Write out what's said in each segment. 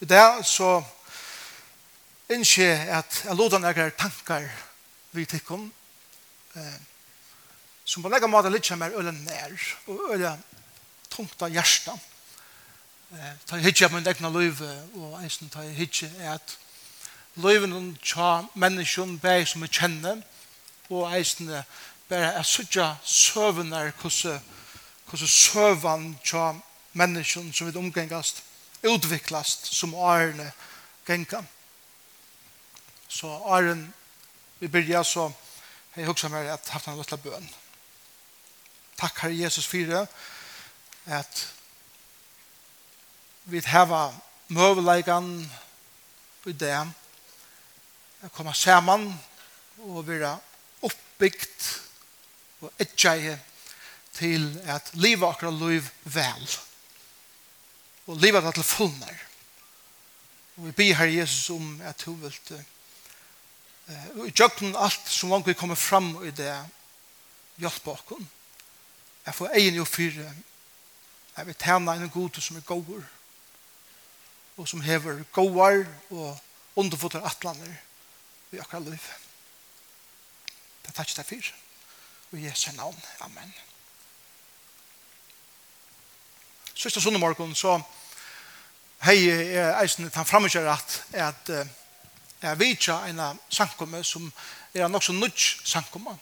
I dag så innskje at jeg låter noen tankar vi tikkum eh, som på nega måte litt mer øyla nær og øyla tungt av hjärsta eh, ta hitje av min egna løyve og eisen ta hitje er at løyven tja menneskjon bæg som vi kjenner og eisen bare er sutja søvner hvordan søvan tja menneskjon som vi omgengast utviklast som årene genka. Så åren vi byrja så jeg hugsa meg at haft en løtla bøn. Takk Herre Jesus fyrir at vi heva møveleikan i det å komme sammen og være oppbyggt og etjeie til at livet akkurat liv vel. Takk og livet er til fullmer. Og vi ber her Jesus om at du vil og i alt som langt vi kommer fram i det hjelp bakom jeg får egen og fyre jeg vil tjene en god som er gåver og som hever gåvar og underfotter atlander i akkurat liv det er takk til fyr og Jesu navn, Amen. Sista sundag morgon så hei er eisen han framgjør at at jeg vet ikke en sankumme som er nok så nudge sankumme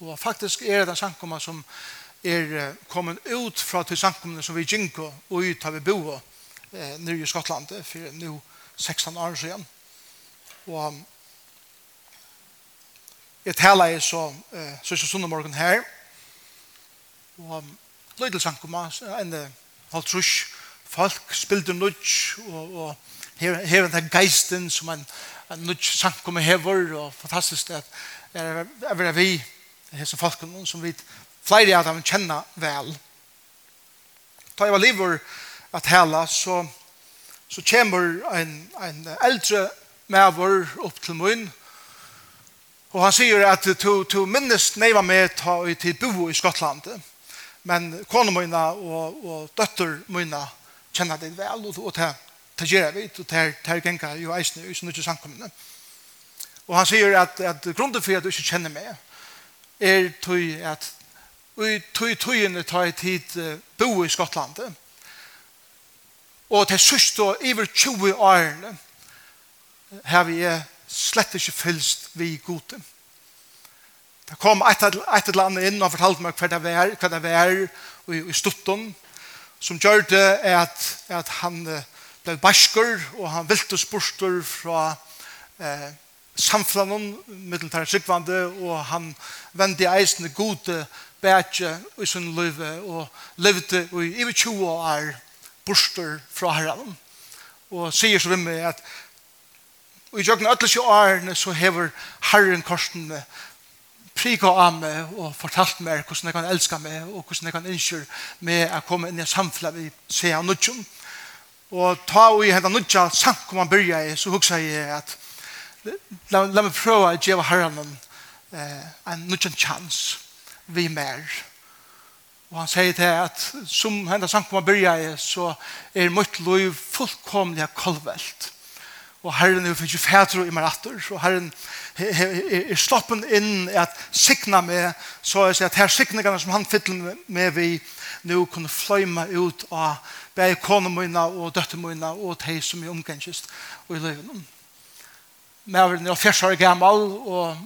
og faktisk er det en sankumme som er kommet ut fra til sankumme som vi gjenko og ut av vi bo eh, nere i Skottland for nå 16 år siden og jeg taler jeg så eh, så så her. Og lydel sankumme en halvt trusj folk spilte nudge, og, og her, her er den geisten som en, en nudge samkommer hever, og fantastisk at er, er vi, hese folken, som vi flere av dem kjenner vel. Da jeg var livet at hela, så, så kommer en, en eldre medover opp til munn, Og han sier at to, to minnes neiva med ta i til bo i Skottland. Men kone mine og, og døtter mine kjenner det vel, og det det gjør vi, og det er genga jo eisne, og sånn ikke samkommende. Og han sier at, at grunden for at du ikke kjenner meg, er tøy at vi tøy tøyene tar jeg tid bo i Skottlandet, og til sørst og iver 20 årene har vi slett ikke fylst vi gode. Det kom et, et eller annet inn og fortalte meg hva det var, hva det var i, i Stutton, som gjør det at, at han ble basker, og han vilte spørster fra eh, samflanen middeltar sikvande og han vendi eisende gode bætje i sin liv, og levde i over 20 år borster fra herren. Og sier så vimme at i jøkken ætlis årene så hever herren korsene kika av meg og fortalt meg hvordan jeg kan elske meg og hvordan jeg kan innskjøre meg å komme inn i samfunnet vi ser av nødgjøn. Og ta og i hendan nødgjøn samt kom man begynner i, så husker jeg at la, la meg prøve å gjøre herren eh, en nødgjøn chans vi mer. Og han sier til at som hendan samt kom man begynner i, så er mitt liv fullkomlig kolvelt og Herren er fyrir fætru i meg atter, så Herren er sloppen inn at sikna meg, så jeg sier at her signingene som han fyller med vi nå kunne fløyma ut av bæg kone mine og døtte mine og de som er omgengist og i løyven. jeg var fjerst år gammal, og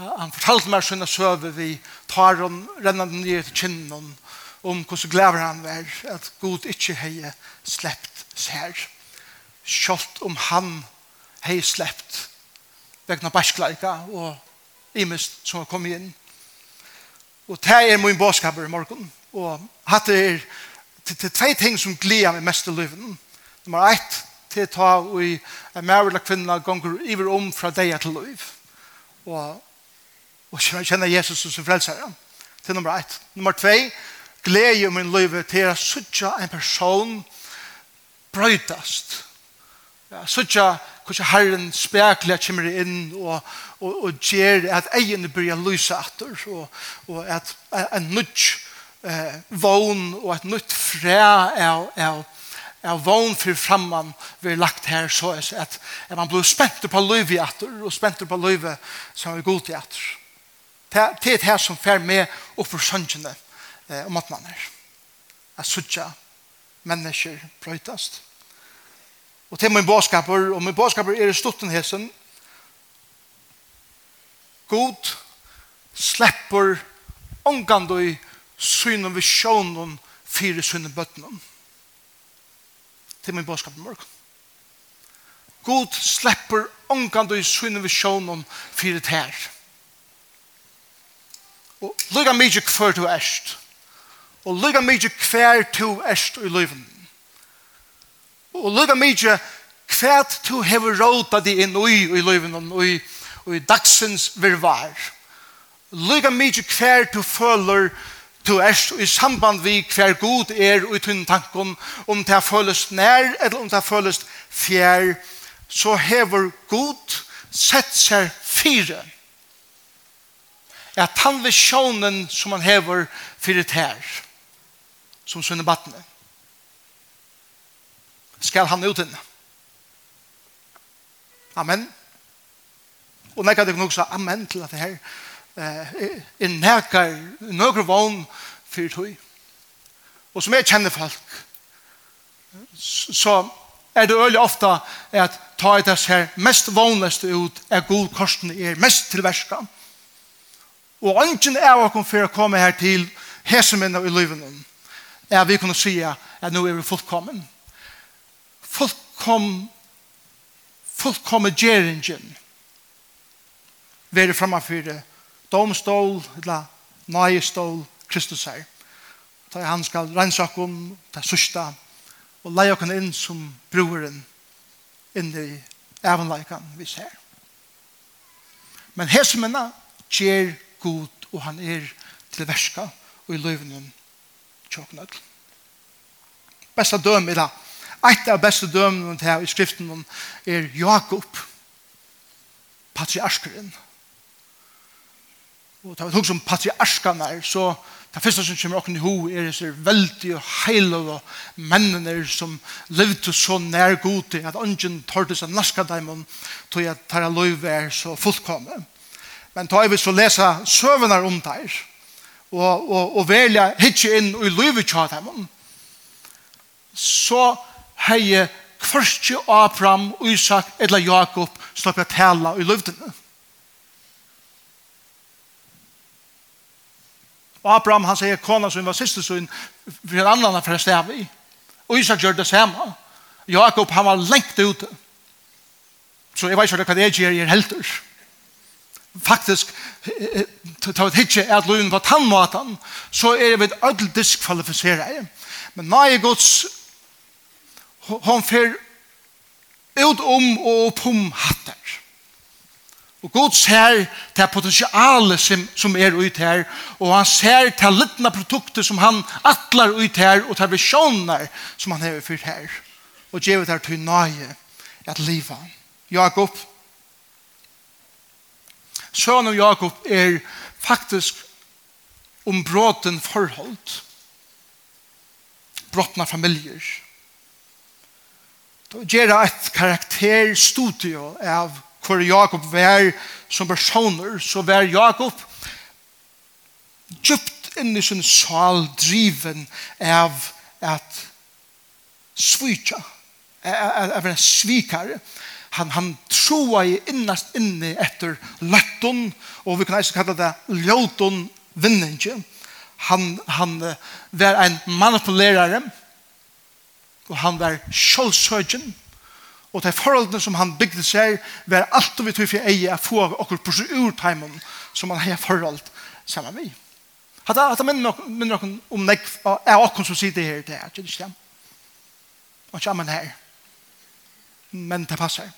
han fortalte meg sånne søve vi tar om rennende ned til kinnen om hvordan glæver han var, at Gud ikke hei sleppt sær. Kjolt om han hei sleppt vegna bæskleika og imist som har kommet inn. Og det er min bådskaper i morgen. Og hatt det er til, til tve ting som gleder meg mest i livet. Nummer ett, til ta og i en mævla kvinna gonger iver om fra deg til liv. Og, og kjenne Jesus som frelsere. Til nummer ett. Nummer tvei, gleder min livet til å sutja en person brøytast Suttja hvordan Herren spekler kommer inn og, og, og gjør at egene börjar lyse etter og, og at en nytt eh, vogn og et nytt fræ av, av, av vogn for framman vi lagt her så at, at man blir spent på livet etter og spent på livet som er god til etter. Det er det her som fer med opp for søngjene eh, om at man er. At suttja mennesker brøytast. Og til min båskaper, og min båskaper er i stutten hesen, god slipper slepper i synen ved sjånen fire synen bøttenen. Til min bådskaper mørk. God slipper slepper i synen ved sjånen fire tær. Og lukka mykje hver du erst. Og lukka mykje hver du erst i løyven. Og lukka mykje kvæt du hever råta di inn ui i leven og i, i dagsens virvar. Lukka mykje kvær du føler du erst i samband vi kvær god er og i tunn tanken om det følest nær eller om det følest fjær så hever god sett seg fire at han vil sjånen som han hever fyrir tær som sønne battene skal han ut inn. Amen. Og nekka det nok så amen til at det her eh, er nekka nøkker vogn for tog. Og som jeg kjenner folk, så er det øyelig ofte at ta i det her mest vognleste ut er god korsen er mest tilverska. Og ønsken er å for å komme her til hesemennene i livene er vi kunne si at nå er vi fullkommen fullkom fullkomme geringen være framafyre domstol eller nøyestol Kristus her da han skal rensa okkom ta sørste og leie oss inn som broren inn i evenleikan vi ser men hesmena gjer god og han er til verska og i løyvnen tjokknødl Beste døm i det Et av beste dømene til i skriften er Jakob, patriarskeren. Og da vi tok som patriarskene er, så det første som kommer åkken i ho er disse veldig heilige mennene som levde så nær god til at ungen tørte seg naska dem til at deres liv er så fullkomne. Men da vi så lesa søvnene om der, og, og, og velja hitje inn og i livet kjøret dem, så hei kvarskje Abraham, Isak eller Jakob slapp jeg tala i løvdene. Og Abraham han sier kona som var siste sønn for en annan for en stav i. Og Isak gjør det samme. Jakob han var lengt ute. Så jeg vet ikke hva det er jeg gjør helter. Faktisk, ta et hitje at løven var tannmaten, så er vi ødel diskvalifisere. Men nå er Guds hon fer ut om og pum om hattar. Og Gud ser til potensialet som, som er ut her, og han ser til littna produkter som han atler ut her, og til visjoner som han har fyrt her. Og gjør det til nøye at livet. Jakob, sønnen Jakob er faktisk ombråten forhold. Brottna familier. Brottna familier gjøre et karakterstudio av hvor Jakob var som personer, så var Jakob djupt inn i sin sal driven av at svika, av en svikare. Han, han troa i innast inne etter løtten, og vi kan eisen kalla det løtten vinningen. Han, han var en manipulerare, og han var kjølsøgjen, og de forholdene som han bygde seg, var alt og vi tog for eie å få okkur på seg ur timen som han har forhold sammen med. Hatta, hatta minner noen om nek er okkur som sier det her, det er ikke det. Og ikke amen her. Men det passer.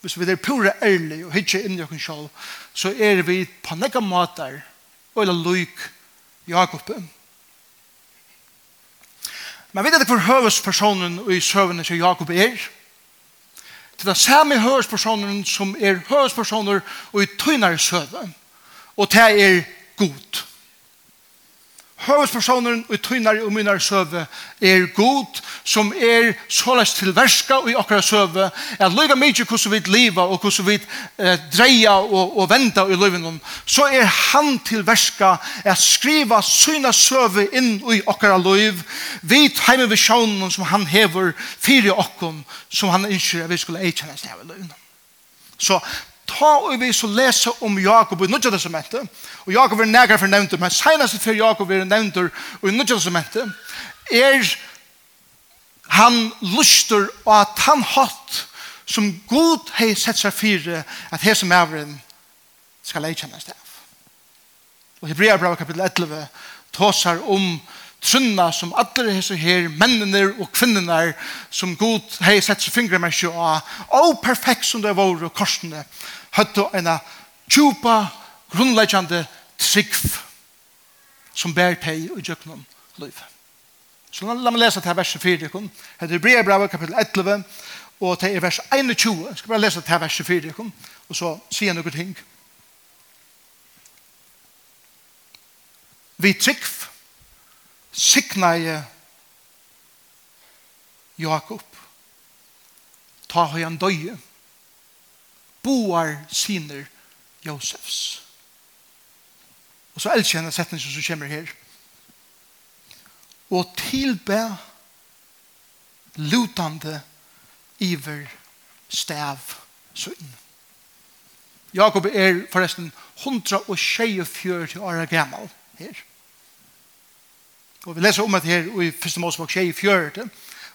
Hvis vi er pure ærlig og hitje inn i okkur sjálf, så er vi på nekka måter og eller lyk Jakob Men vet du hvor høvespersonen i søvnet til Jakob er? Til den samme høvespersonen som er høvespersoner og i tøynare søvn. Og det er god høvespersonen og tøynar og mynar søve er god, som er såleis til verska og i okkara søve, at løyga mykje hvordan vi liva og hvordan vi eh, dreia og, og venda i løyvinon, så er han til verska at skriva syna søve inn i okkara løyv, vit heime vi sjånen som han hever fyrir okkom, som han ønsker at vi skulle eikjennast i løyvinon. Så ta og vi så lese om Jakob i Nudja Testamentet, og Jakob er nægare for nevntur, men senast for Jakob er nevntur i Nudja Testamentet, er han luster og at han hatt som god hei sett seg fire at hei som avren skal ei kjennes det. Og Hebrea brev kapitel 11 tåsar om trunna som alle hei her mennene og kvinnene som god hei sett seg fingre med seg av og perfekt som det var og korsene høttu en tjupa, grunnleggjande trikv som bær teg og djøknum liv. Så la meg lesa til verset 4. Det er Hebrea Brava, kapitel 11, og det er vers 21. Jeg skal bare lesa til verset 4, og så sier jeg noen ting. Vi trikv signaje Jakob ta høyan døye boar siner Josefs. Og så elsker jeg setningen som kommer her. Og tilbe lutande iver stav sønn. Jakob er forresten 124 år gammel her. Og vi leser om at her i 1. Mosebok 24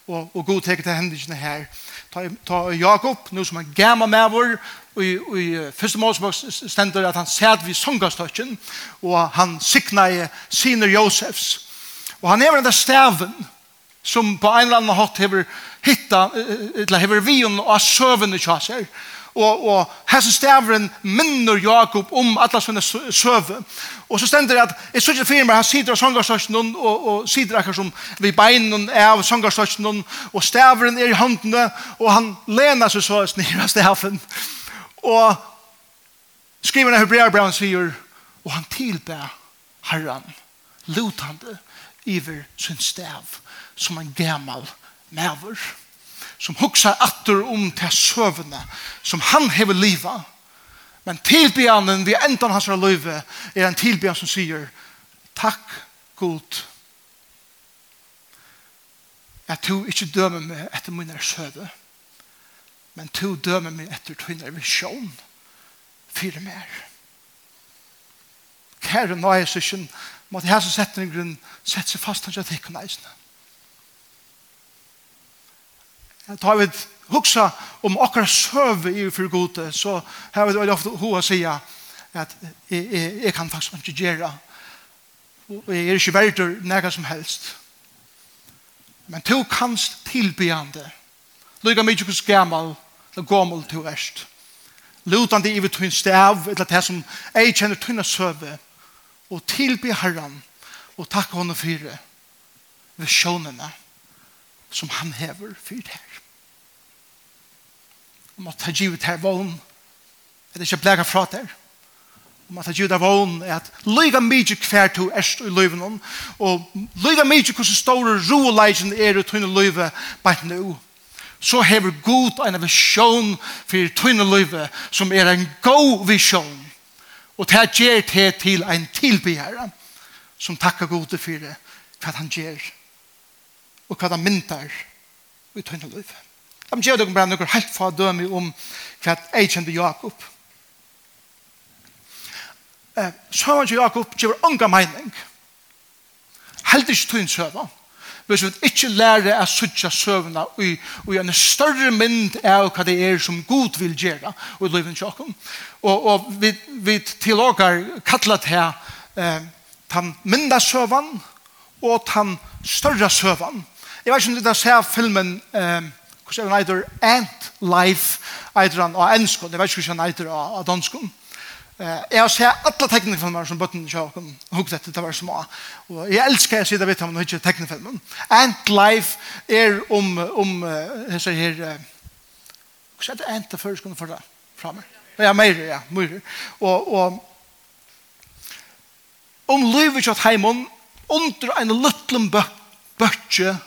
og, og god teker til hendelsene her. Ta, ta Jakob, nå som er gammal med vår, og i, og i første målsbok stender at han sæt vid sångastøkken, og han sikna i siner Josefs. Og han er den der staven, som på en eller annen hatt hever hitta, eller hever vi og søvende kjasser, og og, og hessen stavren minner Jakob om alla sina søve. Og så stender det at jeg synes ikke firma han sitter av sangarsøsjonen og, og sitter akkur som vi beinen av sangarsøsjonen og stavren er i håndene og han lener seg så snir av stavren. Og skriver av Hebreabran sier og han tilber herran lutande iver sin stav som en gammal mæver som huxar atter om til søvne, som han hever liva. Men tilbyanen vi endan hans løyve er en tilbyan som sier, takk god, at du ikke dømer meg etter min er søve, men du dømer meg etter din er visjon for mer. Kære nøye søsken, måtte jeg som setter en grunn sette seg fast hans at jeg tikkene eisene. Ta vi hugsa om akkurat søve i for gode, så har vi veldig ofte hoa sier at jeg, jeg, jeg kan faktisk ikke gjøre og jeg er ikke verdt nægget som helst. Men to kanst tilbyande lukka mykje hos gammal og gammal to erst. Lutande i vi tun stav eller det som jeg kjenner tunna søve og tilby herran og takk henne fyrir ved sjånene. Takk som han hever fyrt her. Om at han givet her vågen, er det ikke blæga fra der. Om at han givet her vågen er at lyga mykje hver to erst i løyven og lyga mykje hvordan store roleisen er i tøyne løyve bare nå. Så hever god en visjon for tøyne løyve som er en god visjon. Og det gjør det til en tilbygjere som takker god for det, for han gjør det og hva det myndar i tøyne liv. De gjør dere bare noen helt fra døme om hva jeg kjente Jakob. Eh, Så var til Jakob gjør unga mening. Helt ikke tøyne søvn. Hvis vi ikke lærer å sutja søvnene og i en større mynd av hva det er som Gud vil gjøre i livet til Jakob. Og, og vi, vi tillager kattlet her eh, den mynda søvn og den større søvn Jeg vet ikke om du har sett filmen, hvordan er den heter, Ant Life, heter han av enskånd, jeg vet ikke hvordan han heter av danskånd. Jeg har sett alle teknikfilmer som bøtten ikke har hukket etter, å være små. Og jeg elsker jeg sier vidt om den ikke teknifilmen. Ant Life er om, om uh, jeg sier her, uh, hvordan er det Ant det før skulle få det fra meg? Ja, mer, ja, mer. Og, og om livet kjøtt heimån, under en liten bøtje,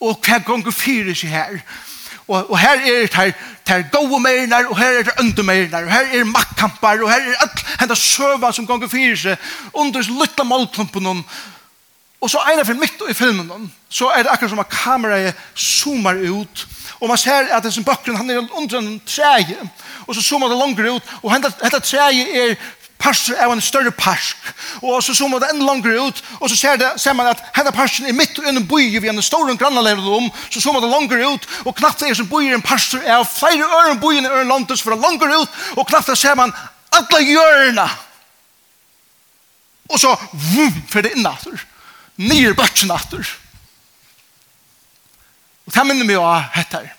og hva ganger fyrer seg her. Og, og her er det her, her gode meirner, og her er det ønde meirner, og her er maktkamper, og her er alt henne søva som ganger fyrer seg, under lytta målklumpen om, og så ena for midt i filmen, så er det akkurat som at kameraet zoomar ut, og man ser at som bøkken, han er under en treje, og så zoomar det langer ut, og henne, henne er parser av en større parsk. Og så så må det enda langer ut, og så ser, det, ser man at henne parsken er midt under byen vi en stor grannlever om, så så må det langer ut, og knapt er som byer en parser av flere øren byen i øren landet, for det langer ut, og knapt ser man alle hjørna. Og så vum, for det inn atter. Nye bøtjen atter. Og det minner meg av hette her.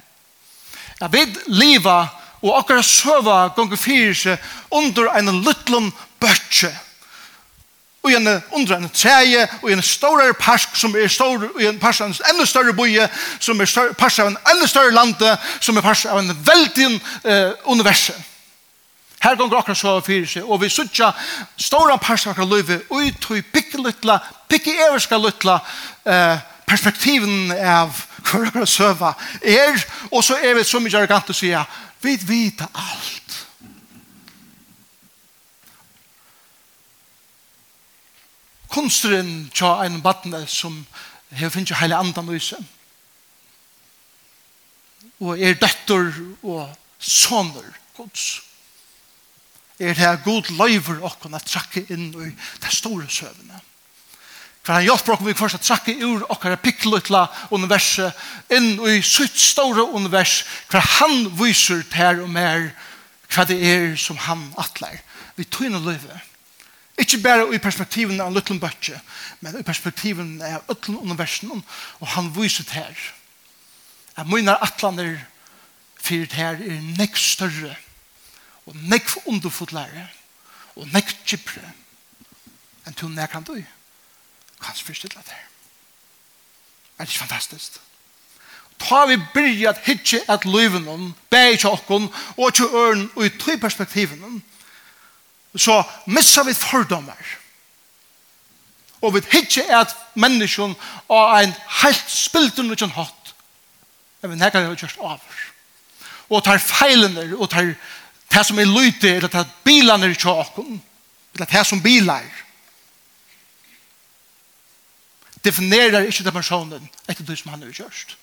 Jeg vet livet og akkurat søva gonger fyrir seg under en luttlum bøtje. Og en under en treje, og en større parsk som er stor og en parsk av en enda større boie som er større, parsk av en enda større lande som er parsk av en veldig eh, universe her gonger akkurat søva fyrir seg og vi sutja stora parsk av okkara løyve ut og pikke luttla pikke everska luttla eh, perspektiven av hver akkurat søva er og så er vi så mykje arrogant å sier Vi vet alt. Kunsteren tja en badne som har finnst jo heile andan og isen. Og er døtter og soner gods. Er det god løyver okken at trakke inn i det store søvnet. For han hjelper oss vi først å trakke ur okkar pikkelutla universet inn i sitt store univers for han viser ter og mer hva det er som han atler. Vi tog inn og løyve. Ikke bare i perspektiven av Lutlund Bøtje, men i perspektiven av Lutlund universen og han viser ter. At mine atlander fyrir her er nekk større og nekk underfotlare og nekk kjipre enn til nekk han døy. Kanst forstille det. Er det ikke fantastisk? Ta vi byrja at hitje at løyven om, bæg til okkon, og til øren, og i tøy perspektiven, så missa vi fordommer. Og vi hitje at menneskjon har en helt spilt under kjønn hatt. Jeg vet nekker det jeg kjørst over. Og tar feilene, og tar det som er lyte, eller tar bilene til okkon, eller tar som bilar, definerar ikke den personen etter det som han har gjort.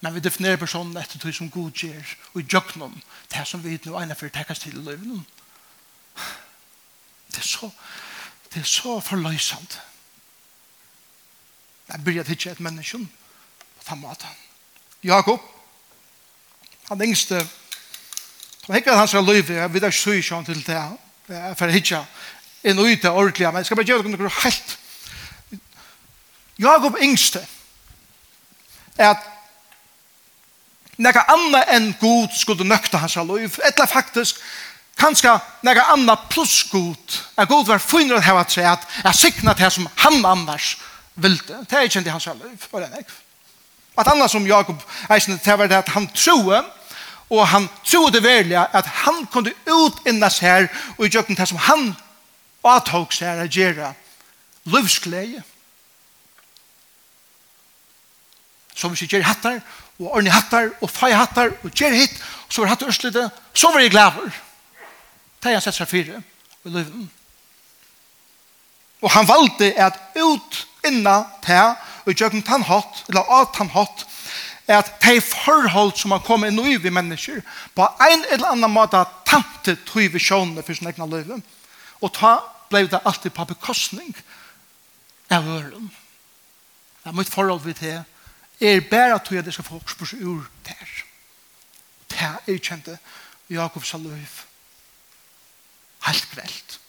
Men vi definerer personen etter det som Gud gjør og gjøknum det som vi nå egnet for å tekkes til i løven. Det er så, det er så forløsant. Jeg blir ikke et menneske på den måten. Jakob, han yngste, han hikker hans av løyve, jeg vet ikke så ikke han til det, for får hikker inn og ut det ordentlig, men jeg skal bare gjøre noe helt Jakob yngste er at nekka anna enn god skulle nøkta hans liv, etla faktisk kanska nekka anna pluss god, at god var funner at hava tre at jeg sikna til som han annars vilde, det er ikke hans liv, var det nekv. At anna som Jakob eisne, det var det at han troe, og han troe det verlig at han kunde utinnas her og i jøkken til som han athogs her a gjerra livsgleie, som ikke gjør hattar, og ordne hattar, og fei hattar, og gjør hitt, så var hattar østlite, så var jeg glad for. Det har sett seg fire i livet. Og han valgte at ut innan det, og gjøkken tann hatt, eller at han hatt, at de forhold som har kommet inn i vi mennesker, på en eller annen måte tante tog vi for sin egna livet. Og ta ble det alltid på bekostning av øren. Det er mitt forhold vi til er bare at det skal få spørs ur der. Det er kjente Jakob Saløyf. Helt grelt.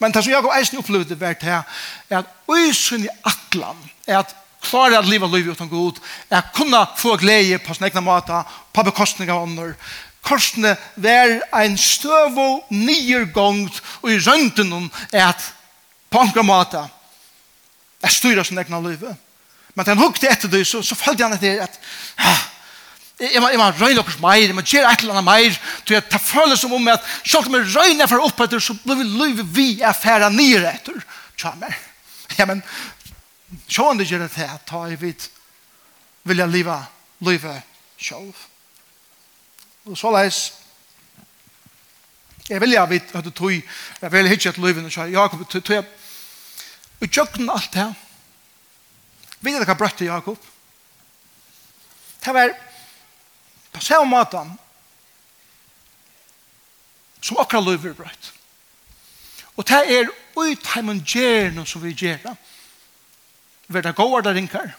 Men det som Jakob eisen opplevde var det er at øysen i atlan er at klare at livet livet uten god er at kunne få glede på sin egna måte på bekostning av ånder korsene var en støv og niergångt og i rønten er at på en måte er styrer sin egna livet Men han hukte etter det, så, så følte han etter at ah, jeg må, jeg må røyne okkurs meir, jeg må gjøre et eller annet meir, til jeg tar følelse som om at selv om jeg røyne for opp etter, så blir vi løyve vi er færa nere etter. Tja, men, ja, men, sjåan det gjør det til at ta i vidt vilja liva, løyve sjåv. Og så leis, jeg vilja vidt, at du tog, jeg vil hitje et løyve, og Jakob, tog jeg, og tjøkken alt det Vet du hva brøtte Jakob? Det var på samme måte som akkurat løyver brøtt. Og det er ut heimen gjerne som vi gjerne. Vær det gåar der ringer.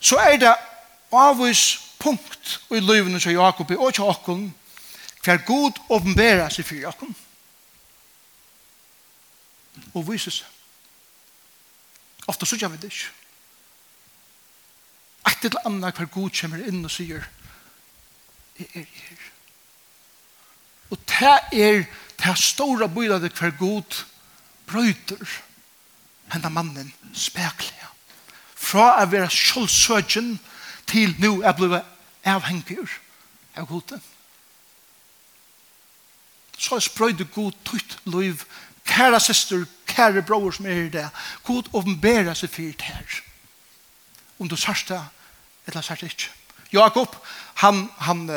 Så er det avvis punkt i løyvene som Jakob er og til åkken hver god åpenbæra seg for Jakob. Og viser seg. Ofte så gjør vi det ikke et eller annet hver god kommer inn og sier jeg er her. Og det er det store bøyde hver god brøyder henne mannen spekler fra å være kjølsøkjen til nå er blevet avhengig av godet Så er sprøyde god tøyt liv, kære søster, kære bror som er i det, god åpenbære seg fyrt her. Om du sørste, det eller sært ikke. Jakob, han, han,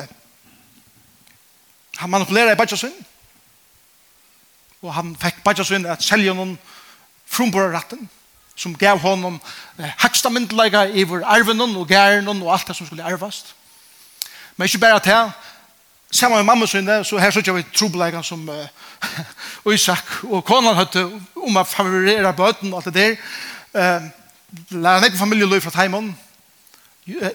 han manipulerer i Bajasun. og han fikk Bajasun at selge noen frumborratten, som gav honom eh, haksta myndelaga i vår arven og gæren og alt det som skulle arvast. Men ikke bare til, Saman med mamma sinne, så her sykja vi trobelegan som uh, Isak og konan høtte om å favorere bøten og alt det der. Uh, Lærer han ikke familieløy fra Taimon,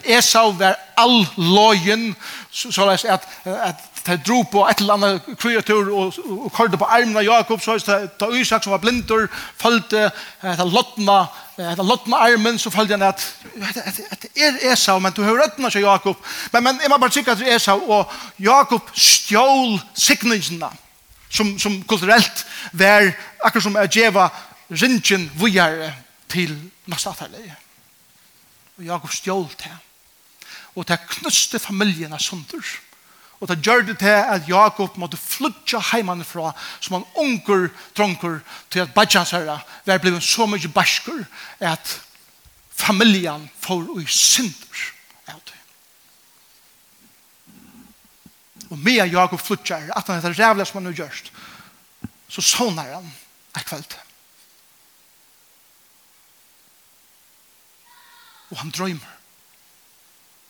Esau var all lojen, så det at, at de dro på et eller annet kreatur og, og kørte på armen av Jakob, så det ta Isak som var blindur, følte etter lottna etter lottna armen, så følte han at, at, det er Esau, men du har røttene til Jakob. Men, men jeg må bare sikker er Esau, og Jakob stjål sikningene, som, som kulturelt var akkurat som å gjeva rinjen vujere til nasta og Jakob stjål til. Og det knuste familien av sunder. Og det gjør det til at Jakob måtte flytja heimanifra som han unger tronker til at badjans herre var blevet så mye basker at familien får ui synder av det. Og med Jakob flytja er at han heter rævlig som han har gjørst så sånar han er kvalitet og han drømmer.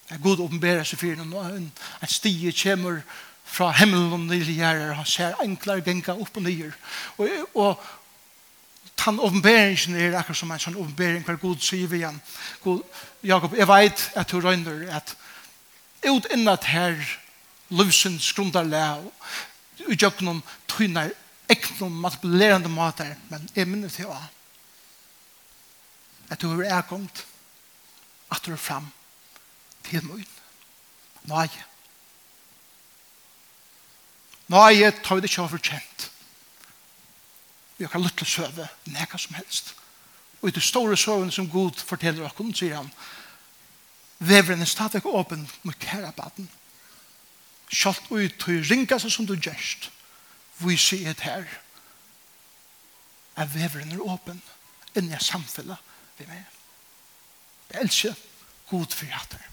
Det er god å åpenbære seg for noen, en, en stige kommer fra himmelen og nye gjerder, han ser enklere genka opp og nye. Og, og han åpenbæringen er akkurat som en sånn åpenbæring hver god sier vi igjen. God, Jakob, jeg vet at du røyner at ut innat her løvsens grundarlega og utjøknum tynar eknum manipulerande mater, men jeg minner til å at du er erkomt at du er fram til møyen. Nei. Nei, tar vi det ikke over kjent. Vi kan lytte søve neka som helst. Og i det store søvene som Gud forteller oss, sier han, veveren er stadig åpen mot kære baden. Kjalt ut til ringa seg som du gjerst. Vi sier et her. Er veveren er åpen inni samfunnet vi med. Jeg elsker god for hjertet.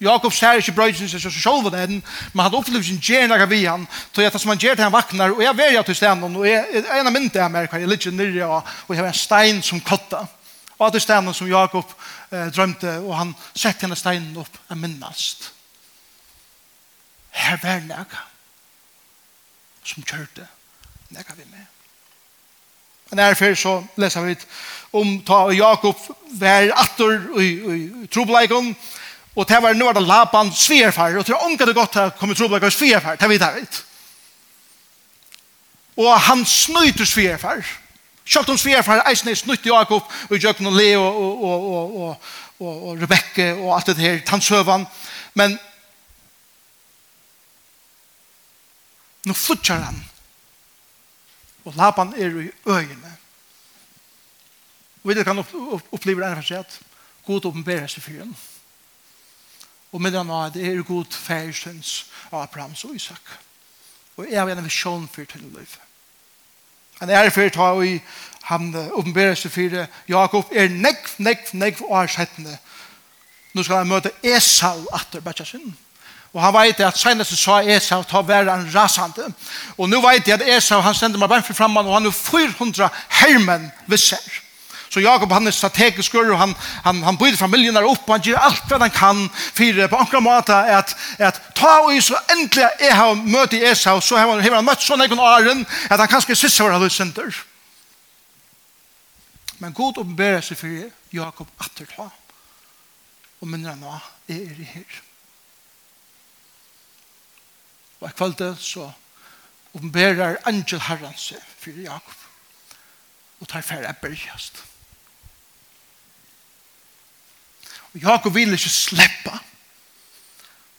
Jakob ser ikke brøyden seg så sjølv den, men han opplever sin gjerne av han, til at som han gjør til han vaknar, og jeg verger til stenen, og jeg, er en av myndene jeg merker, jeg ligger nyrre, og, og jeg har en stein som kotta. Og at det stenen som Jakob eh, drømte, og han sette henne steinen opp, er minnast. Her var nega som kjørte nega vi med. En erfer så leser vi om ta og Jakob var atter i, i, i trobleikon, og det var nå var det Laban sverfar, og det var det godt å komme trobleikon sverfar, det vet jeg vet Og han snøyter sverfar. Sjølt om sverfar eisen er snøyt Jakob, og Jøkken og Leo og, og, og, og, og, og Rebecca og alt det her, tannsøvan, men Nå flytter han Og Laban er i øyene. Og vi kan oppleve det ene for seg at God åpenberer seg for henne. Og med den av det er god færsens av Abrahams og Isak. Og jeg har en visjon for til liv. Han er for ta i han åpenberer seg for Jakob er nekv, nekv, nekv og er settende. Nå skal han møte Esau atter, bætja synden. Og han vet at senest så er Esau ta være en rasande. Og nå vet jeg at Esau han sender meg bare fram og han er 400 hermen visser. Så Jakob han er strategisk og han, han, han bryter familien der opp og han gjør alt hva han kan for på enkla måte at, at ta og så endelig jeg har møtt i Esau så har han, har han møtt sånn egen åren at han kanskje siste var han sender. Men god åpenberer seg for Jakob atter ta og minner han nå er i her. Og i kvalitet så oppenberer Angel Herren seg for Jakob. Og tar færre bergjast. Og Jakob vil ikke slippe.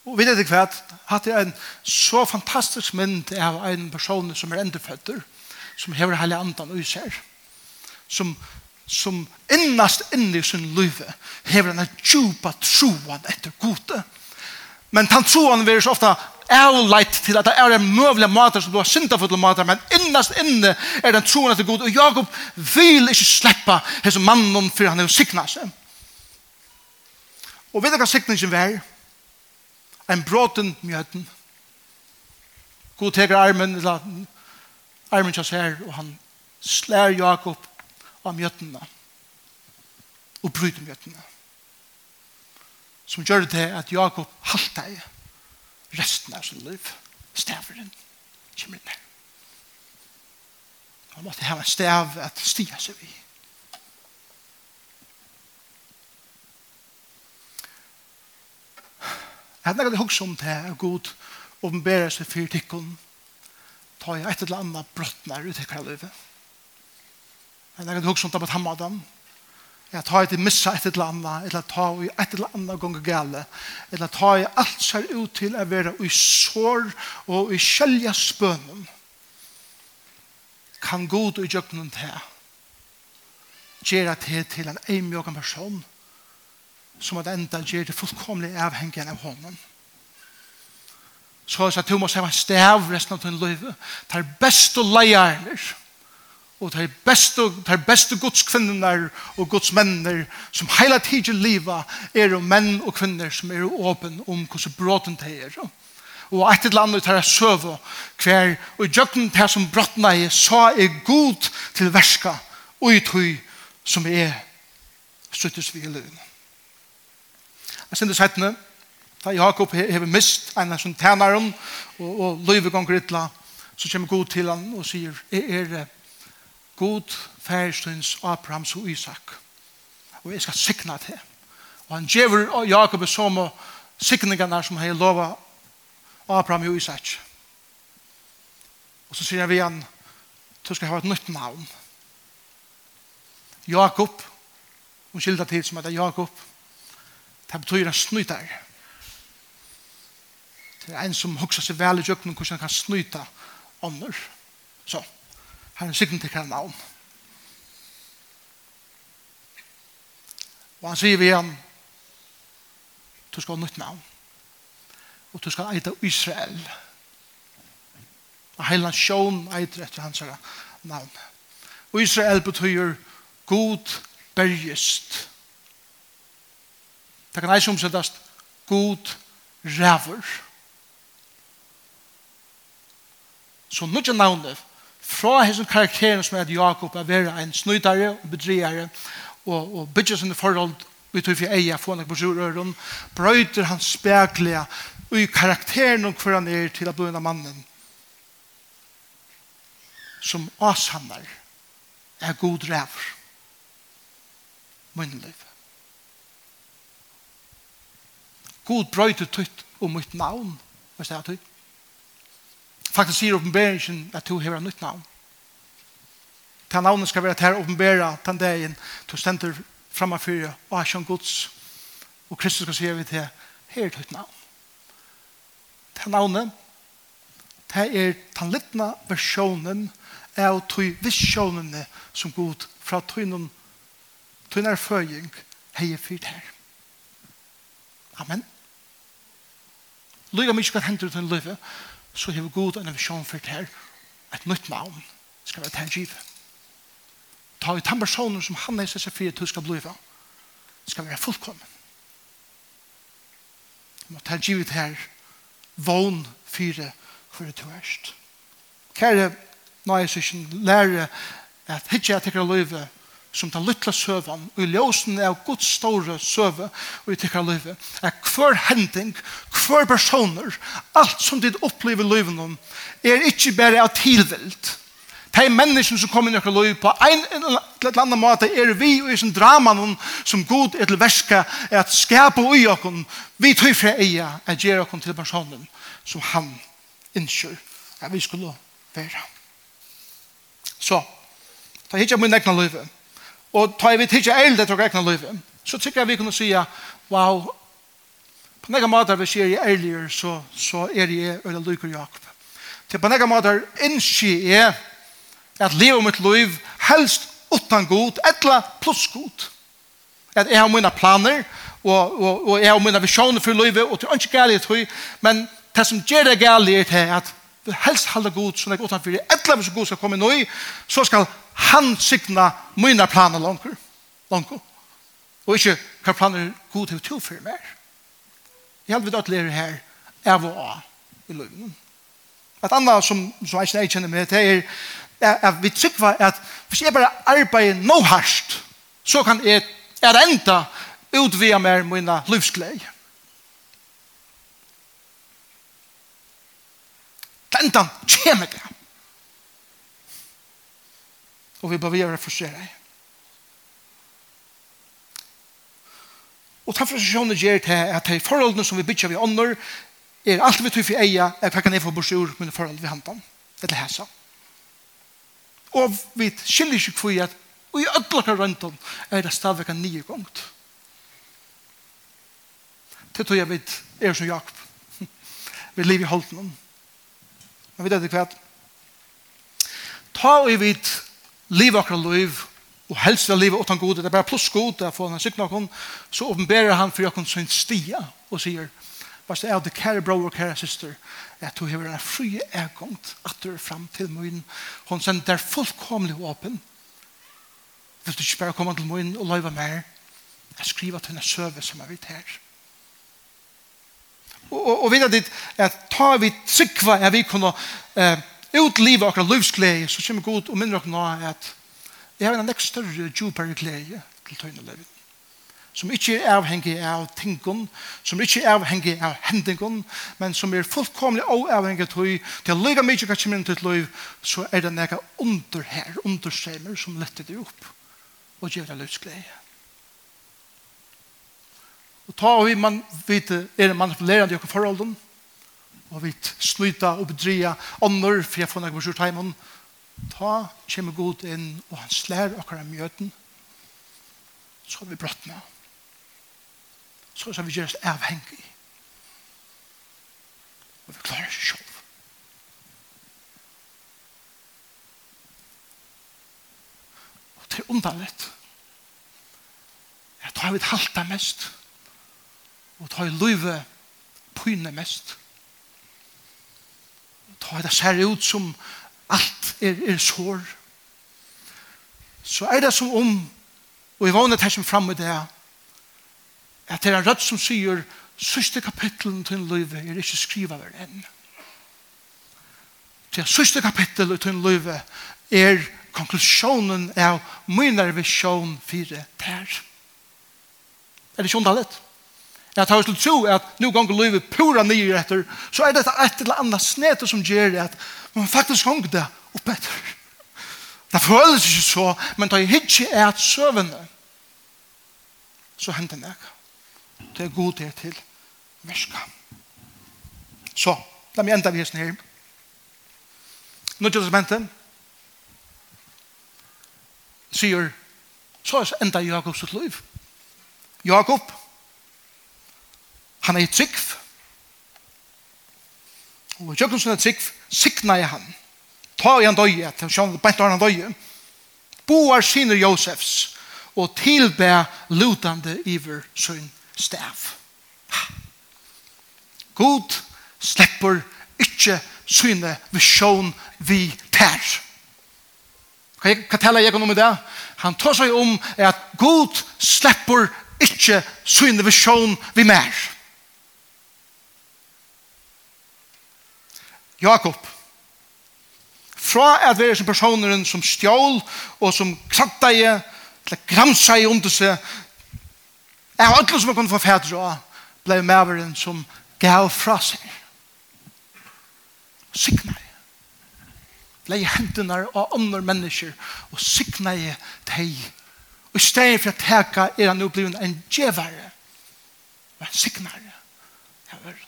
Og vet ikke hva, at det er en så fantastisk mynd av en person som er endeføtter, som hever hele andan og ser, som, som innast inni sin løyve hever en djupa troan etter gode. Men den troan vil så ofte avleit til at det er en møvelig mater som du har syndafulle mater, men innast inne er den troen etter god, og Jakob vil ikke slippe hese mannen for han er sikna seg. Og vet du hva sikningen var? En bråten mjøten. God teker armen, eller armen kjøs her, og han slær Jakob av mjøtene og bryter mjøtene som gjør det at Jakob halter i resten av sin liv staveren kommer inn her. Han måtte ha en stav at stia seg vi. Jeg hadde nægget hukse om det er god åpenbærer seg for tikkun ta i et eller annet brottnar ut i kjærlivet. Jeg hadde nægget hukse om det på tammadan at ta til missa et eller annet, eller ta i et eller annet gong gale, eller ta i alt ser ut til å være i sår og i kjelja spønnen. Kan god og gjøknen til gjøre det til en eimjøkken person som at enda gjør det fullkomlig avhengig av hånden. Så jeg sa, du må se hva stav resten av din liv. Det er beste leierner. Det og de beste, de beste godskvinner og godsmenner som hele tiden livet er jo menn og kvinner som er åpen om hvordan bråten de er. Og et eller annet tar jeg søve hver, og i til som brottene er så er god til verska og i tog som er støttes vi i løgn. Jeg synes hettene, da Jakob har mist en av sånne tænaren, og, og løyve ganger ytla, så kommer god til han og sier, er det God færstens Abrahams og Isak. Og jeg skal sikna til. Og han djever Jakob som og sikningarna som han lova Abraham og Isak. Og så sier han vi han, du skal ha et nytt navn. Jakob, hun skilder til som heter Jakob, det betyr en snytar. Det er en som hoksa seg vel i jøkken hvordan han kan snyta ånder. Sånn. Herren sikten til hver navn. Og han sier vi igjen, du skal ha nytt navn. Og du skal eita Israel. Og hele sjån eiter etter hans navn. Og Israel betyr god bergist. Det kan eis omsettast god ræver. Så nødja navnet fra hans karakteren som er Jakob er være en snøydare og bedriare og, og bygger sine forhold vi tog for eia få nok på sjurøren brøyter hans speklige og i karakteren og hver han er til å bli en av mannen som avsammer er god ræver munnliv God brøyter tøyt om mitt navn. Hva er det tøyt Faktisk sier oppenberingen at du har nytt navn. Ta navnet skal være til å oppenbere den dagen du stender framme for og er som gods. Og Kristus skal si vi til her er navn. Ta navnet det er den littne versjonen av tog visjonene som god fra tøynen tøynen er heier fyrt her. Amen. Lyga mykje hva hender til en løyve så har vi god en visjon for det her, et nytt navn, skal være tengiv. Ta ut den personen som han er seg fri at du skal bli fra, skal være fullkommen. Vi Må tengiv det her, vån fire for det du erst. Kære, nøye er lære at hittje jeg tekker å som den lytla søvan, og i ljósen av Guds store søve og i tikkara livet, er hver hending, hver personer, alt som ditt opplever livet om, er ikke bare av tilvild. De menneskene som kommer i okker liv på en eller annen måte er vi og i sin drama som god er til verska er at skapa ui okken vi tøy fra eia er gjer okken til personen som han innskjør at vi skulle være. Så, ta hitja min egna livet Og tar vi tidsja eld etter egna livet, så tykker jeg vi kunne sija, wow, på nega måter vi sier jeg eiligere, så, så er jeg øyla lykker Jakob. Til på nega måter innskje jeg at livet mitt liv helst utan god, etla pluss god. At jeg har mine planer, og, og, og jeg har mine visjoner for livet, og til ønske gærlig tøy, men det som gjør det gærlig er til at vi helst halda god, sånn at utanfor, etla hvis god skal komme nå i, så skal han signa mina planer langer, langer. Og ikke hva planer god til to for mer. Jeg helvete at lærer her av og av i løgnen. Et annet som, som jeg ikke kjenner med, det er at vi trykker at hvis jeg bare arbeider nå hardt, så kan jeg er enda utvia meg mina livsglei. Enda kommer det og vi behöver göra frustrerade. Og ta frustrationen gjør til at de forholdene som vi bytter vi ånder, er alt vi tror for eia, er hva kan jeg få bort ur mine forhold vi hantan, er hæsa. Og vi skiljer ikke for at og i ødlaka om, er det stadig en nye gongt. Det tror jeg vi er som Jakob. Vi lever i holden. Men vi vet ikke hva. Ta og vi vet liv akkurat liv, og helst av livet utan gode, det er bare pluss gode for han sikna okon, så åpenberer han for okon sin stia og sier, hva er det kære bror og kære syster, at du har en frie egomt at du er fram til min. Hon sender fullkomlig åpen. Vil du ikke bare komme til min og løyve mer? Jeg skriver til henne søve som jeg vet her. Og, og, og vidt at ta vi tryggva at vi kunne eh, utliva okra livsglede, så kommer god og minner okra nå at jeg har en nekst større, djupere glede til tøyne livet. Som ikke er avhengig av tingene, som ikke er avhengig av hendingene, men som er fullkomlig avhengig av tøy, til å lykke mye hva kommer inn til liv, så er det nekka under her, understremer, som letter det opp og gjør det livsglede. Og ta vi man vet, er det manipulerende i okra forholden, og vi sluta og bedria ånder, for jeg får noe på sjortheimen. Ta, kommer god inn, og han slær akkurat mjøten. Så har vi brottene. Så skal vi gjøre oss avhengig. Og vi klarer oss selv. Og det er underligt. Jeg tar vi halta mest. Og tar i løyve pyne mest ta det ser ut som alt er, er sår, så er det som om, og jeg vågner det som fremme det, at det er en rødt som sier, sørste kapitlen til en løyve er ikke skrivet hver enn. Det sørste kapittel til en løyve er konklusjonen av min visjon fire der. Er det ikke underlig? at har til tro at nu gong livet pura nye etter, så er det et eller annet snete som gjør at man faktisk gong det opp etter. Det føles ikke så, men det er ikke et søvende, så hender det ikke. Det er god det til verska. Så, la meg enda visen her. Nå til testamentet sier, så er enda Jakobs liv. Jakob, Han er trygg. Og i kjøkken som er trygg, sikna jeg han. Ta i han døye, til sjøen, bænt han døye. Boar siner Josefs, og tilbe lutande iver sin stav. God slipper ikke syne visjon vi tær. Kan jeg fortelle jeg om det? Han tar seg om at God slipper ikke syne visjon vi mer. Jakob, fra at være som personer som stjål og som kratta kratteie, til i under seg, er alle som har kunnet få fædre av, ble medveren som gav fra seg. Sikna i. Ble hendene av andre mennesker og sikna i deg. Og i stedet for å teka er han nå blevet en djevare, Men sikna i. Jeg var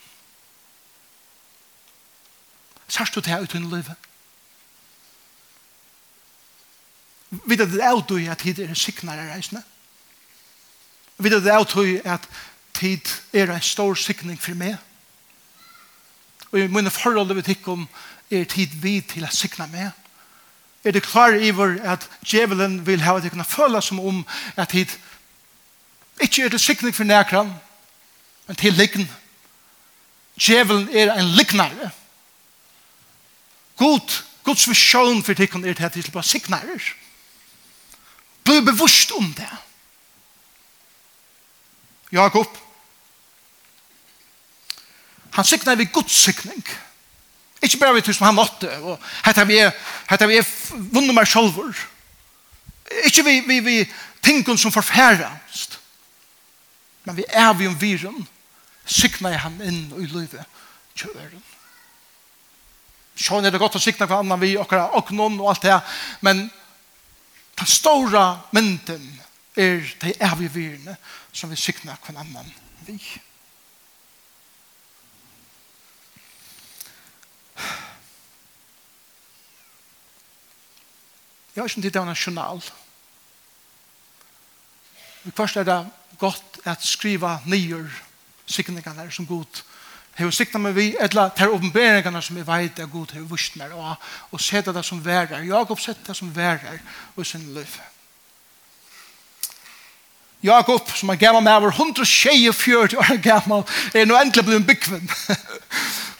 Sørst du det ut i livet? Vet du det er du i at tid er en signare reisende? Vet du det er du i at tid er en stor signing for meg? Og i mine forhold vet ikke om er tid vi til å signa meg? Er det klar i vår at djevelen vil ha at jeg kan føle som om at tid ikke er det signing for nærkran, men til liggen. Djevelen er en lignare. Djevelen God, Guds visjon for tikkun er til at vi skal bare signarer. Bli bevusst om det. Jakob, han signar vi Guds sikning. Ikke bare vi til som han måtte, og hette vi, er, hette vi er vunnet meg sjolver. Ikke vi, vi, vi tingene som forfærast, men vi er vi om viren, signar han inn i livet kjøren. Sjån er det godt å sikta hver annan vi, okkara oknon og alt det, men den stora mynden er de evige virene som vi sikna hver annan vi. Jeg har ikke tid til en journal. Først er det godt at skriva nyer sikningene som god hever sikta meg vi, etla ter oppenberingarna som jeg veit er god hever vust meg, og, og seta det som værer. Jakob seta det som værer i sin liv. Jakob, som er gammal med over 124 år gammal, er nå endelig blevet byggven.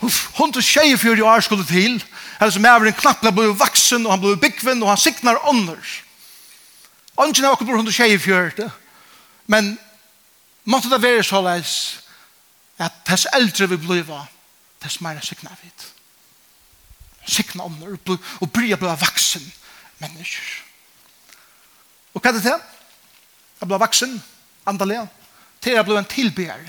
124 år skulle til, eller som er en knapp han ble vaksen, og han ble byggven, og han siknar ånder. Ånden er akkurat 124, men måtte det være så leis, at tess eldre vi bliva, tess meira sikna vid. Sikna ånder og, og bryr bli vaksen mennesker. Og hva er det til? Jeg blir vaksen, andalig, til jeg blir en tilbær.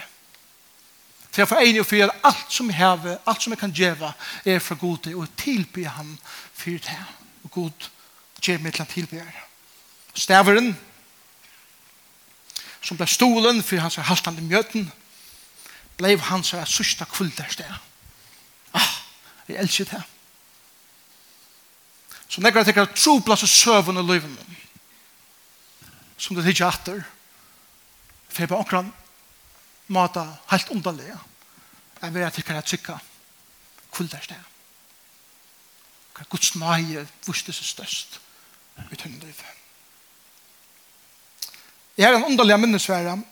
Til jeg får enig og fyrir alt som jeg hever, alt som jeg kan djeva, er fra god til, og tilby han fyrir det. Og god djev meg til han tilbær. Staveren, som ble stolen fyrir hans haltande mjøten, blev han så här sista kvälldärste. Ah, jag älskar det. Så när jag tänker att tro plats och sövn och liven som det tidsjer etter, for jeg på akkurat måte helt underliga jag vet att jag kan tycka kvälldärste. Hva Guds nøye vurste seg størst i tønne liv. Jeg har en underlig minnesvärd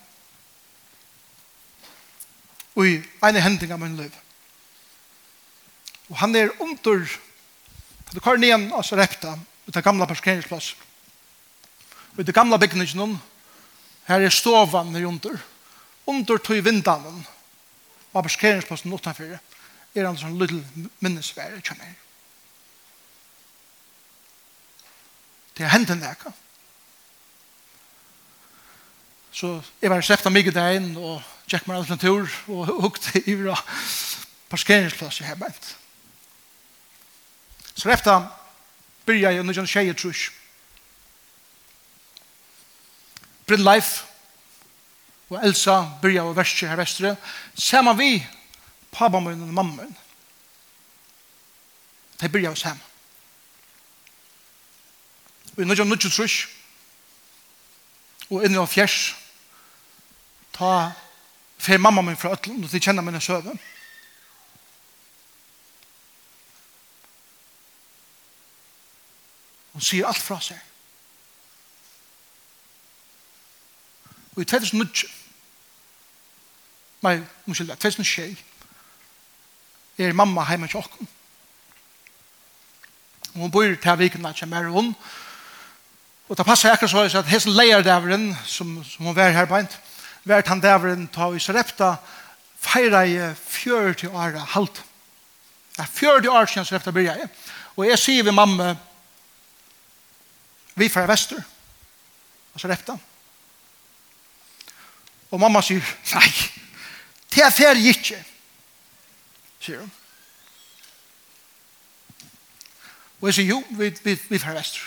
i ene hending av min liv. Og han er under du kvar nian av Sarepta ut av gamla parkeringsplass. Og i det gamla bygningen her er stovan her under. Under tog vindanen av parkeringsplassen utanfyr er han sånn lille minnesvære kjenner. Det er hendt en Så jeg var sett av mig der inn og tjekk meg alt en tur og hukte i bra parkeringsplass i hemmet. Så efter byrja jeg nødjan tjeje trus. Bryn Leif og Elsa byrja av verste her vestre. Saman vi, pappa min og mamma min. De byrja av saman. Og i nødjan nødjan trus og inni av fjers ta fer mamma min fra Øtland, og de kjenner mine søve. Hun sier alt fra seg. Og i 2009, nei, unnskyld, 2006, er mamma hjemme til åkken. Og hun bor til viken der kommer hun. Og det passer akkurat så at hesten leier dæveren som, som hun var her beint vært han dæveren ta i Sarepta feira i fjør til år halvt. Ja, fjør til år siden Sarepta bryr jeg. Og jeg sier vi mamma vi fra Vester og Sarepta. Og mamma sier nei, det er ferdig ikke sier hun. Og jeg sier jo, vi, vi, vi fra Vester.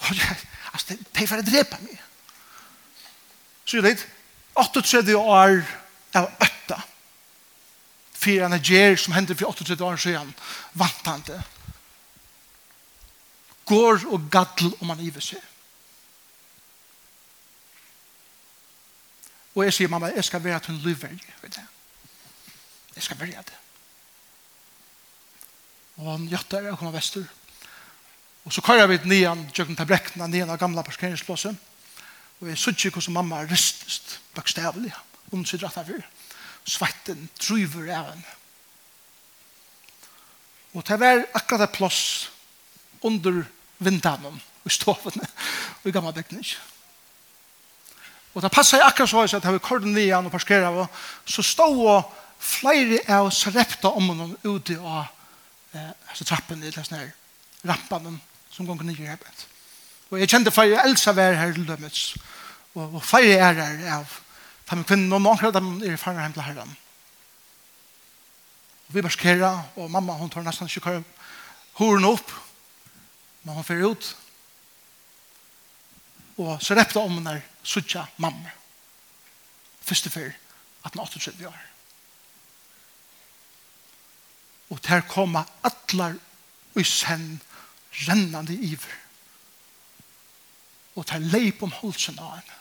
Og jeg, altså, det er for å drepe meg. Så jeg litt, 38 år av øtta. Fyra en som hendte for 38 år siden vant han det. Går og gaddel om han iver seg. Og jeg sier mamma, jeg skal være at en lyverje. Vet jeg. jeg skal være det. Og han gjøtter og kommer vestur. Og så kører vi ned igjen, jøkken til brekkene, nian av gamla parkeringsplåsen. Og jeg synes ikke hvordan mamma ristest, bøkstavelig, om sitt rett av Svetten driver av henne. Og det var akkurat et plass under vindene og stovene og i gamle bygning. Og det passet akkurat så at jeg var korden vi og parskeret av, så stod og flere av sarepta om henne ute av eh, trappen i det sånne rampene som ganger nye arbeid. Og jeg kjente fire Elsa var her til dømmets. Og, og fire er her av fem kvinner, og noen av dem er fanget hjem til herren. Og vi barskerer, og mamma hun tar nesten ikke horen opp, men hun fer ut. Og så repte om henne suttja mamma. Første før, at hun 38 år. Og der kommer atler og send rennande iver og tar leip om holsen av henne.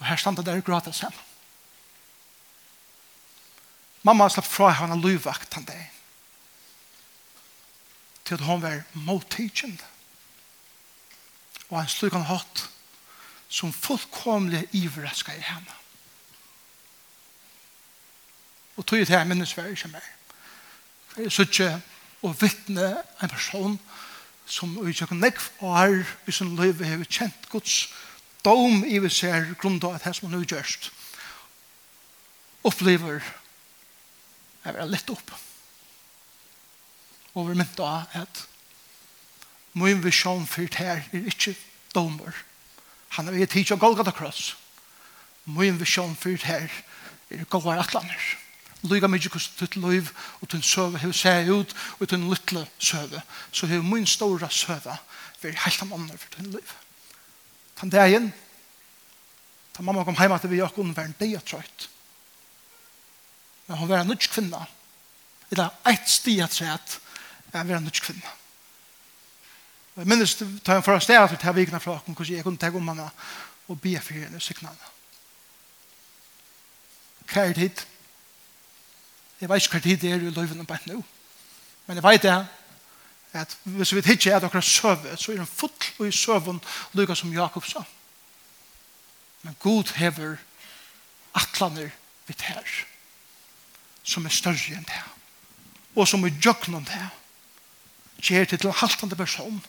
Og her standa der og gråta sammen. Mamma slapp fra henne løyvakt han deg. Til at hun var mottegjende. Og han slik han hatt som fullkomlig ivreska i henne. Og tog til jeg minnes hver ikke mer. For jeg sitter og vittne en person som som i tjøkken nekv og er i sin liv har kjent Guds dom i vi ser grunn av at her som han har gjørst opplever er vil lett opp og vi mynt av at min visjon fyrt her er ikke domer han er gitt tid til Golgata Cross min visjon fyrt her er gåvar atlaner Lyga mykje hos ditt liv og din søve hever seg ut og din lytle søve. Så hever min store søve veri heilt om andre for din liv. Tan dagen, ta mamma kom heima til vi jakk var en deg trøyt. Men hun var en nødsk kvinna. Eller eit at trøyt er var en nødsk kvinna. Jeg minnes ta en første at vi tar vikna fra henne hvordan jeg kunne ta om henne og be for henne sikna henne. Kjært hit, Jeg vet ikke hva tid det er i løyven og bare nå. Men jeg vet det at hvis vi ikke er dere søve, så er den full i søven lykka som Jakob sa. Men Gud hever atlaner vidt her, som er større enn det. Og som er jøkken det. gjør det til en haltende person,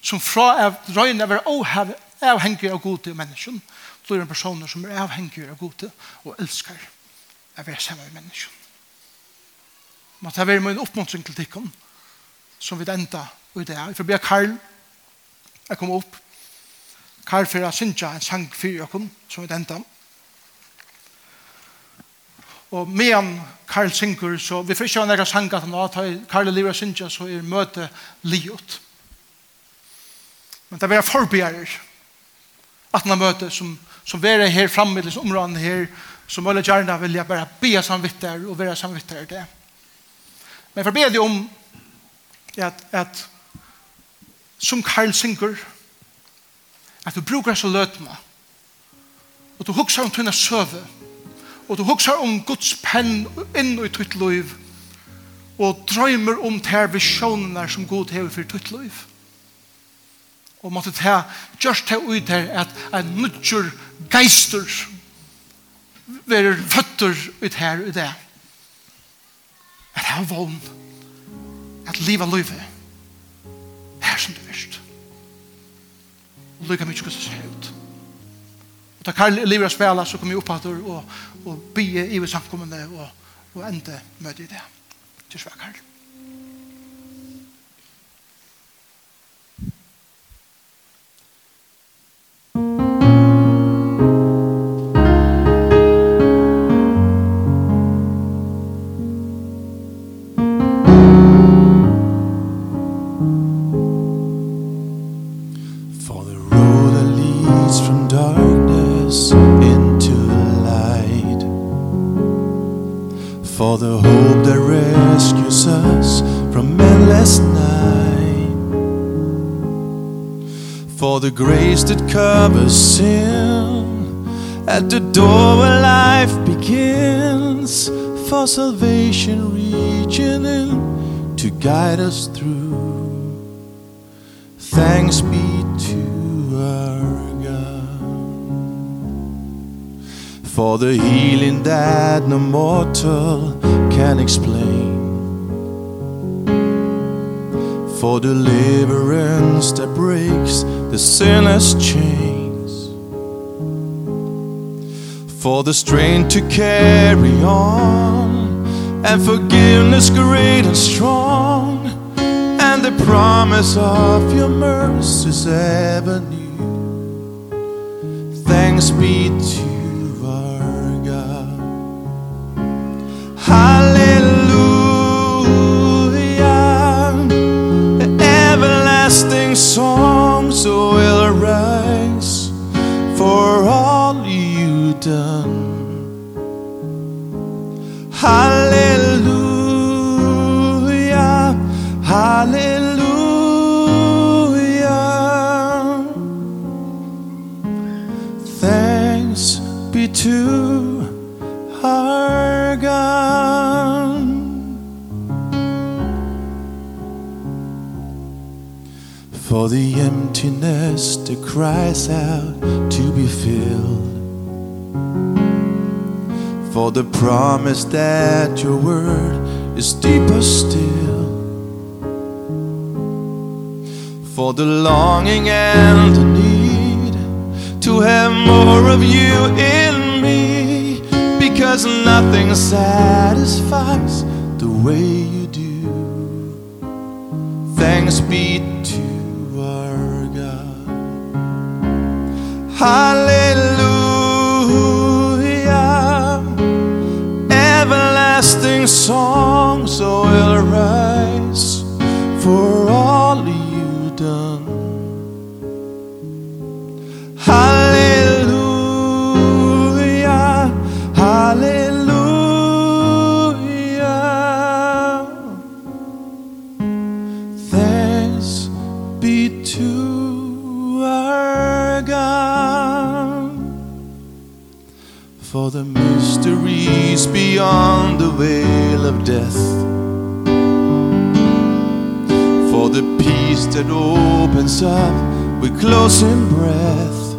som fra av røyne er avhengig av gode mennesken, blir en person som er avhengig av gode og elsker å være sammen med mennesken. Må ta være min oppmuntring til tikkene som vi enda ut det her. får be Karl, jeg kom opp. Karl for jeg synes en sang for jeg som vi enda. Og medan Karl synger, så vi får ikke ha noen sang at han har, Karl lever synes jeg, så er møte livet. Men det er forbjører at han møte som, som er her framme i disse områdene her, som alle gjerne vilja bare be samvittar og være samvittar i det. Men for bedre om at, at som Karl synger, at du bruker så løtene, og du hukser om tunne søve, og du hukser om Guds penn inn i tutt liv, og drømmer om ter visjonene som Gud har for tutt liv. Og måtte ta, just ta ut her, at en nødgjør geister være føtter ut her og der at han vogn at liva livet her som det virst. Og lykka mykje hvordan det ut og da Karl lever å spela så kom jeg opp at og, og bygge i samkommende og, og ende møte i det. Til svært Karl. the grace that covers sin. At the door where life begins For salvation reaching in To guide us through. Thanks be to our God For the healing that no mortal can explain. For deliverance that breaks the sinner's chains For the strain to carry on And forgiveness great and strong And the promise of your mercies ever new. Thanks be to you, our God. Hallelujah song. done Hallelujah Hallelujah Thanks be to our God. For the emptiness that cries out to be filled. For the promise that your word is deeper still. For the longing and the need To have more of you in me. Because nothing satisfies the way you do. Thanks be to you that opens up with closing breath.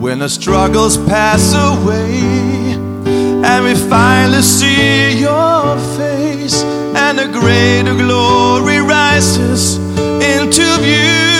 When the struggles pass away And we finally see your face And a greater glory rises into view.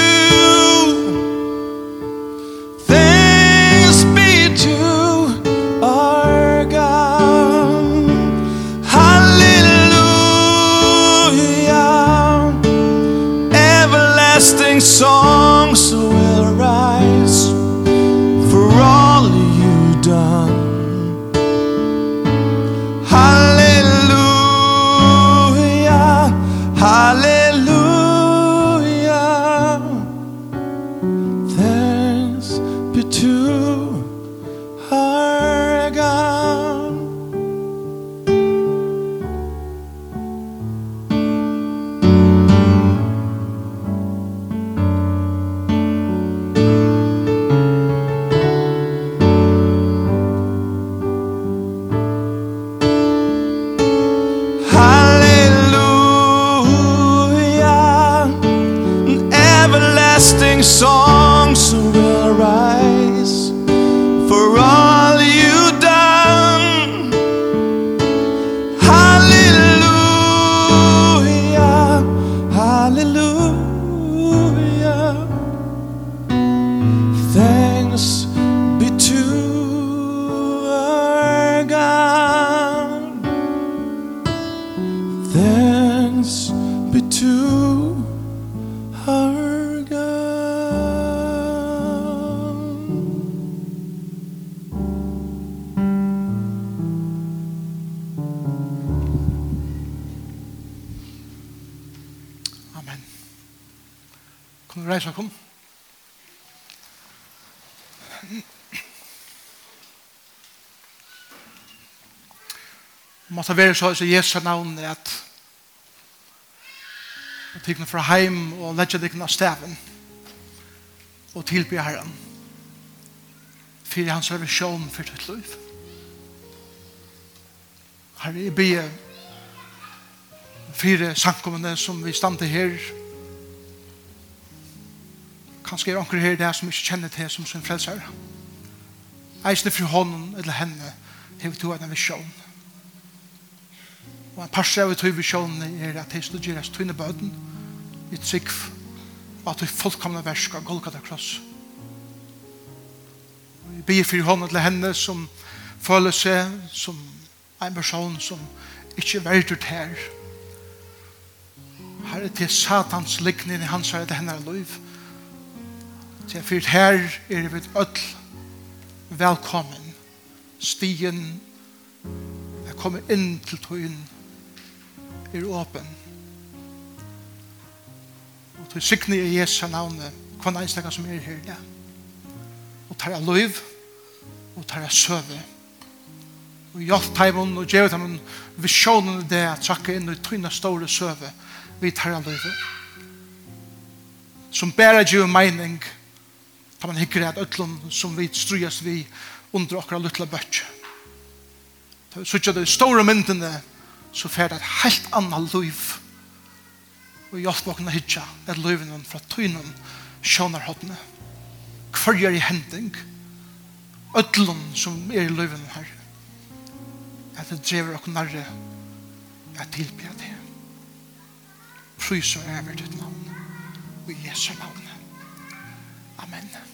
så vær så i Jesu navn at og tikkene fra heim og ledger tikkene av staven og tilby herren for hans revisjon for ditt liv Herre, jeg blir fire samkommende som vi stande her. Kanskje er anker her det som ikke kjenner til som sin frelser. Eisne fri hånden eller henne hever to en visjon. Og en parstre av tøy visjonen er at jeg slår gjeres tøyne bøden i trygg og at jeg fullkomne versk av Golgata kross. Jeg ber for hånden til henne som føler seg som en person som ikke er verdt ut her. Herre, til satans likning i hans her det henne er lov. Til jeg fyrt her er vi ødel velkommen. Stien er kommet inn til tøyen er åpen. Og til sikne i Jesu navnet, hver næstekka som er her, ja. Og tar jeg lov, og tar jeg søve. Og hjelp teimen og gjør teimen visjonen det at trakka inn i tynna store søve vi tar av livet. Som bærer jo mening, tar man hikker at ötlun som vi strujas vi under okra luttla bøtje. Så ikke det store myndene, så fer det et helt annet liv. Og hjelp oss å hitja et liv fra tøynen sjøner hodne. Hver gjør i hending. Ødlom som er i livet her. At det drever oss nærre at tilbe det. Prøys og æver ditt navn. Og i Jesu navn. Amen. Amen.